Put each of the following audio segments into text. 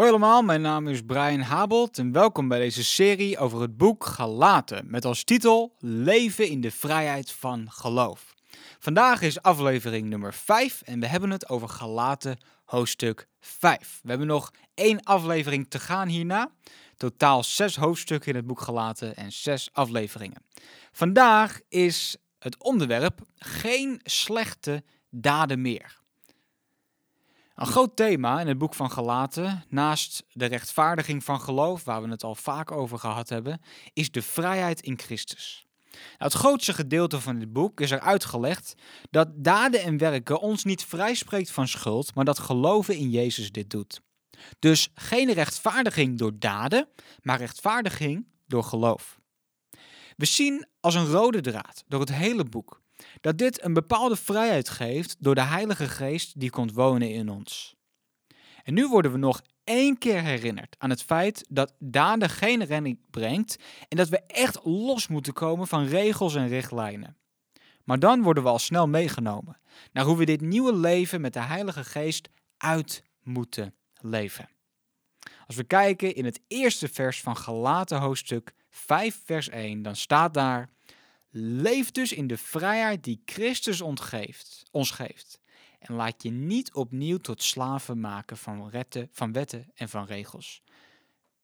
Hoi allemaal, mijn naam is Brian Habelt en welkom bij deze serie over het boek Galaten met als titel Leven in de vrijheid van geloof. Vandaag is aflevering nummer 5 en we hebben het over Galaten hoofdstuk 5. We hebben nog één aflevering te gaan hierna. Totaal zes hoofdstukken in het boek Galaten en zes afleveringen. Vandaag is het onderwerp geen slechte daden meer. Een groot thema in het boek van Galaten, naast de rechtvaardiging van geloof, waar we het al vaak over gehad hebben, is de vrijheid in Christus. Nou, het grootste gedeelte van dit boek is er uitgelegd dat daden en werken ons niet vrijspreekt van schuld, maar dat geloven in Jezus dit doet. Dus geen rechtvaardiging door daden, maar rechtvaardiging door geloof. We zien als een rode draad door het hele boek dat dit een bepaalde vrijheid geeft door de Heilige Geest die komt wonen in ons. En nu worden we nog één keer herinnerd aan het feit dat daden geen redding brengt en dat we echt los moeten komen van regels en richtlijnen. Maar dan worden we al snel meegenomen naar hoe we dit nieuwe leven met de Heilige Geest uit moeten leven. Als we kijken in het eerste vers van Galaten hoofdstuk 5 vers 1, dan staat daar Leef dus in de vrijheid die Christus ons geeft. En laat je niet opnieuw tot slaven maken van, van wetten en van regels.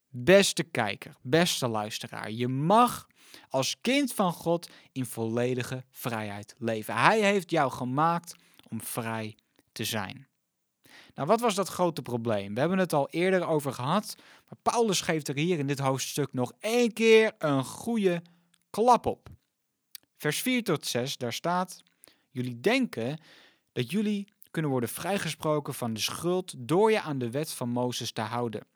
Beste kijker, beste luisteraar, je mag als kind van God in volledige vrijheid leven. Hij heeft jou gemaakt om vrij te zijn. Nou, wat was dat grote probleem? We hebben het al eerder over gehad, maar Paulus geeft er hier in dit hoofdstuk nog één keer een goede klap op. Vers 4 tot 6, daar staat: Jullie denken dat jullie kunnen worden vrijgesproken van de schuld door je aan de wet van Mozes te houden.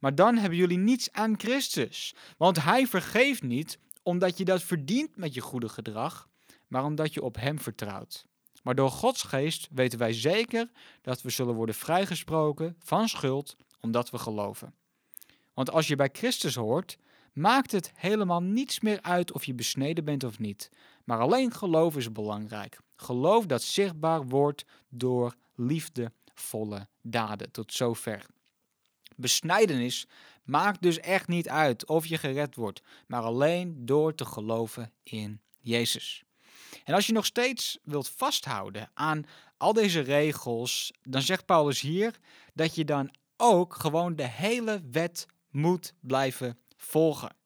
Maar dan hebben jullie niets aan Christus, want Hij vergeeft niet omdat je dat verdient met je goede gedrag, maar omdat je op Hem vertrouwt. Maar door Gods geest weten wij zeker dat we zullen worden vrijgesproken van schuld omdat we geloven. Want als je bij Christus hoort, maakt het helemaal niets meer uit of je besneden bent of niet. Maar alleen geloof is belangrijk. Geloof dat zichtbaar wordt door liefdevolle daden. Tot zover. Besnijdenis maakt dus echt niet uit of je gered wordt, maar alleen door te geloven in Jezus. En als je nog steeds wilt vasthouden aan al deze regels, dan zegt Paulus hier dat je dan ook gewoon de hele wet moet blijven volgen.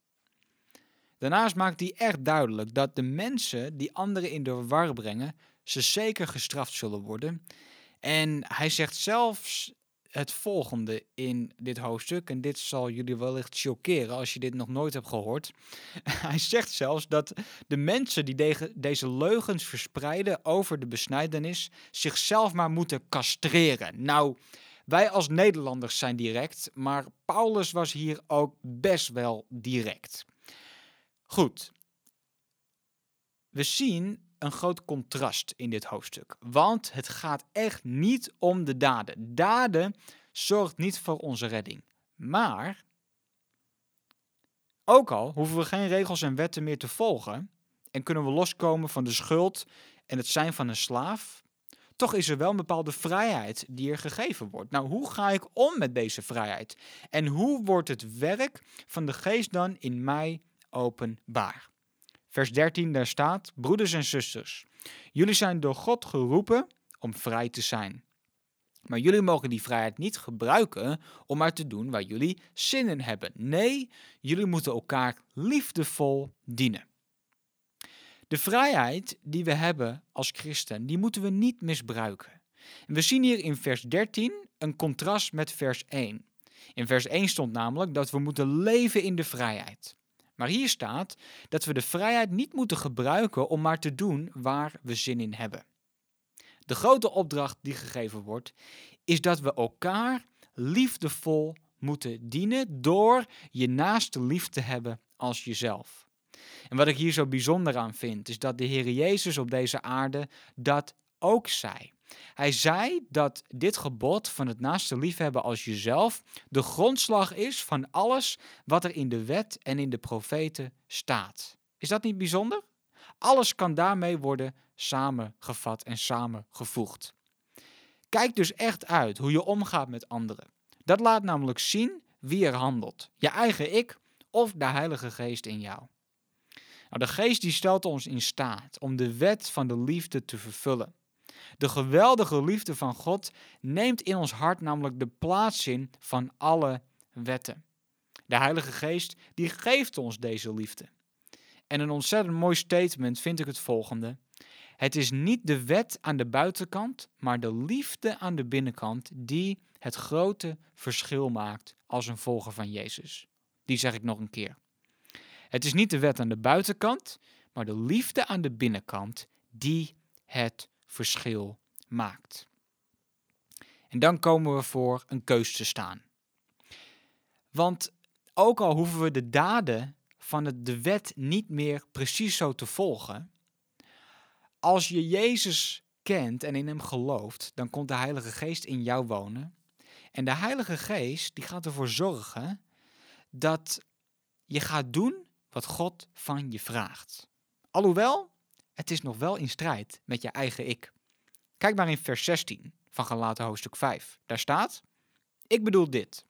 Daarnaast maakt hij echt duidelijk dat de mensen die anderen in de war brengen, ze zeker gestraft zullen worden. En hij zegt zelfs het volgende in dit hoofdstuk, en dit zal jullie wellicht chockeren als je dit nog nooit hebt gehoord. Hij zegt zelfs dat de mensen die deze leugens verspreiden over de besnijdenis zichzelf maar moeten castreren. Nou, wij als Nederlanders zijn direct, maar Paulus was hier ook best wel direct. Goed. We zien een groot contrast in dit hoofdstuk, want het gaat echt niet om de daden. Daden zorgt niet voor onze redding. Maar ook al hoeven we geen regels en wetten meer te volgen en kunnen we loskomen van de schuld en het zijn van een slaaf, toch is er wel een bepaalde vrijheid die er gegeven wordt. Nou, hoe ga ik om met deze vrijheid? En hoe wordt het werk van de geest dan in mij openbaar? Vers 13, daar staat: Broeders en zusters, jullie zijn door God geroepen om vrij te zijn. Maar jullie mogen die vrijheid niet gebruiken om maar te doen waar jullie zin in hebben. Nee, jullie moeten elkaar liefdevol dienen. De vrijheid die we hebben als christen, die moeten we niet misbruiken. En we zien hier in vers 13 een contrast met vers 1. In vers 1 stond namelijk dat we moeten leven in de vrijheid. Maar hier staat dat we de vrijheid niet moeten gebruiken om maar te doen waar we zin in hebben. De grote opdracht die gegeven wordt, is dat we elkaar liefdevol moeten dienen door je naaste lief te hebben als jezelf. En wat ik hier zo bijzonder aan vind, is dat de Heer Jezus op deze aarde dat ook zei. Hij zei dat dit gebod van het naaste liefhebben als jezelf de grondslag is van alles wat er in de wet en in de profeten staat. Is dat niet bijzonder? Alles kan daarmee worden samengevat en samengevoegd. Kijk dus echt uit hoe je omgaat met anderen. Dat laat namelijk zien wie er handelt. Je eigen ik of de Heilige Geest in jou. Nou, de Geest die stelt ons in staat om de wet van de liefde te vervullen. De geweldige liefde van God neemt in ons hart namelijk de plaats in van alle wetten. De Heilige Geest die geeft ons deze liefde. En een ontzettend mooi statement vind ik het volgende. Het is niet de wet aan de buitenkant, maar de liefde aan de binnenkant die het grote verschil maakt als een volger van Jezus. Die zeg ik nog een keer. Het is niet de wet aan de buitenkant, maar de liefde aan de binnenkant die het verschil maakt. En dan komen we voor een keus te staan. Want ook al hoeven we de daden van de wet niet meer precies zo te volgen, als je Jezus kent en in hem gelooft, dan komt de Heilige Geest in jou wonen. En de Heilige Geest die gaat ervoor zorgen dat je gaat doen wat God van je vraagt. Alhoewel, het is nog wel in strijd met je eigen ik. Kijk maar in vers 16 van Galaten hoofdstuk 5. Daar staat: Ik bedoel dit.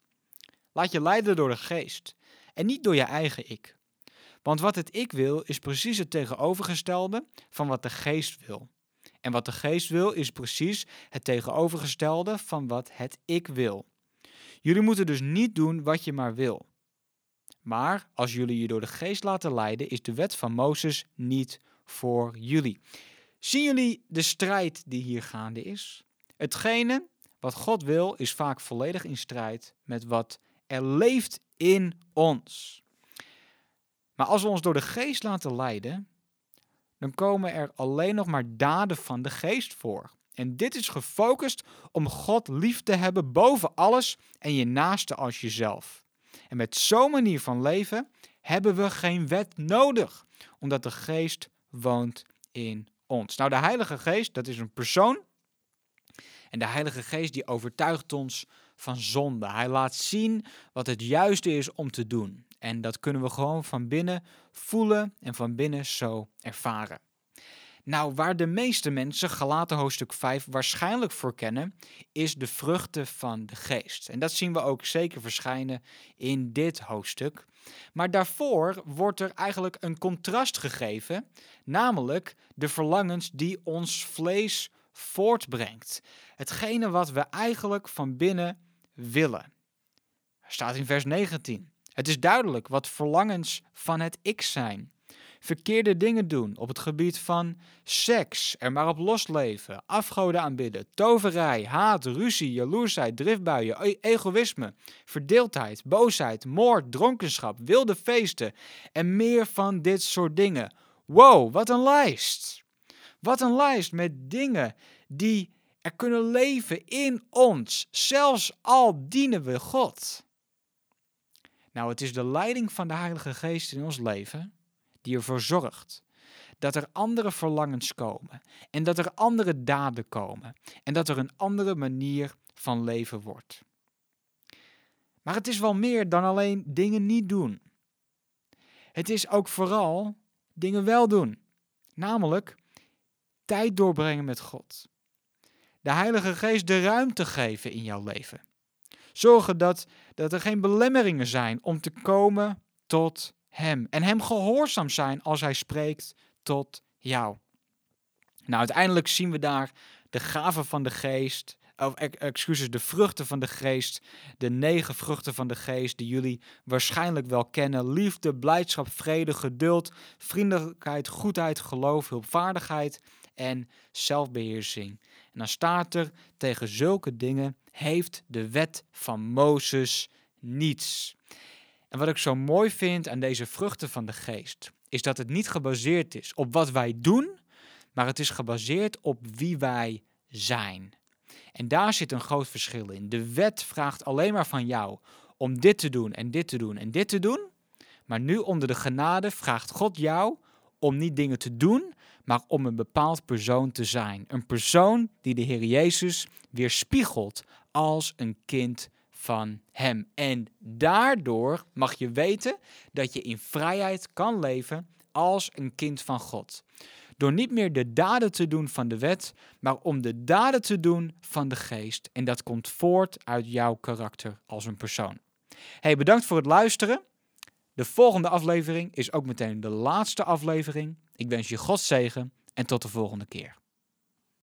Laat je leiden door de geest en niet door je eigen ik. Want wat het ik wil is precies het tegenovergestelde van wat de geest wil. En wat de geest wil is precies het tegenovergestelde van wat het ik wil. Jullie moeten dus niet doen wat je maar wil. Maar als jullie je door de geest laten leiden, is de wet van Mozes niet voor jullie. Zien jullie de strijd die hier gaande is? Hetgene wat God wil is vaak volledig in strijd met wat er leeft in ons. Maar als we ons door de geest laten leiden, dan komen er alleen nog maar daden van de geest voor. En dit is gefocust om God lief te hebben boven alles en je naaste als jezelf. En met zo'n manier van leven hebben we geen wet nodig, omdat de geest woont in ons. Nou, de Heilige Geest, dat is een persoon. En de Heilige Geest die overtuigt ons van zonde. Hij laat zien wat het juiste is om te doen. En dat kunnen we gewoon van binnen voelen en van binnen zo ervaren. Nou, waar de meeste mensen Galaten hoofdstuk 5 waarschijnlijk voor kennen, is de vruchten van de geest. En dat zien we ook zeker verschijnen in dit hoofdstuk. Maar daarvoor wordt er eigenlijk een contrast gegeven, namelijk de verlangens die ons vlees voortbrengt. Hetgene wat we eigenlijk van binnen willen. Er staat in vers 19. Het is duidelijk wat verlangens van het ik zijn. Verkeerde dingen doen op het gebied van seks, er maar op losleven, afgoden aanbidden, toverij, haat, ruzie, jaloersheid, driftbuien, e- egoïsme, verdeeldheid, boosheid, moord, dronkenschap, wilde feesten en meer van dit soort dingen. Wow, wat een lijst! Wat een lijst met dingen die er kunnen leven in ons, zelfs al dienen we God. Nou, het is de leiding van de Heilige Geest in ons leven die ervoor zorgt dat er andere verlangens komen en dat er andere daden komen en dat er een andere manier van leven wordt. Maar het is wel meer dan alleen dingen niet doen. Het is ook vooral dingen wel doen, namelijk tijd doorbrengen met God. De Heilige Geest de ruimte geven in jouw leven. Zorgen dat, dat er geen belemmeringen zijn om te komen tot Hem. En Hem gehoorzaam zijn als Hij spreekt tot jou. Nou, uiteindelijk zien we daar de gaven van de geest, of excuses, de vruchten van de geest, de negen vruchten van de geest die jullie waarschijnlijk wel kennen. Liefde, blijdschap, vrede, geduld, vriendelijkheid, goedheid, geloof, hulpvaardigheid en zelfbeheersing. En dan staat er, tegen zulke dingen heeft de wet van Mozes niets. En wat ik zo mooi vind aan deze vruchten van de geest, is dat het niet gebaseerd is op wat wij doen, maar het is gebaseerd op wie wij zijn. En daar zit een groot verschil in. De wet vraagt alleen maar van jou om dit te doen en dit te doen en dit te doen. Maar nu onder de genade vraagt God jou om niet dingen te doen, maar om een bepaald persoon te zijn. Een persoon die de Heer Jezus weerspiegelt als een kind van Hem. En daardoor mag je weten dat je in vrijheid kan leven als een kind van God. door niet meer de daden te doen van de wet, maar om de daden te doen van de geest. En dat komt voort uit jouw karakter als een persoon. Hey, bedankt voor het luisteren. De volgende aflevering is ook meteen de laatste aflevering. Ik wens je God zegen en tot de volgende keer.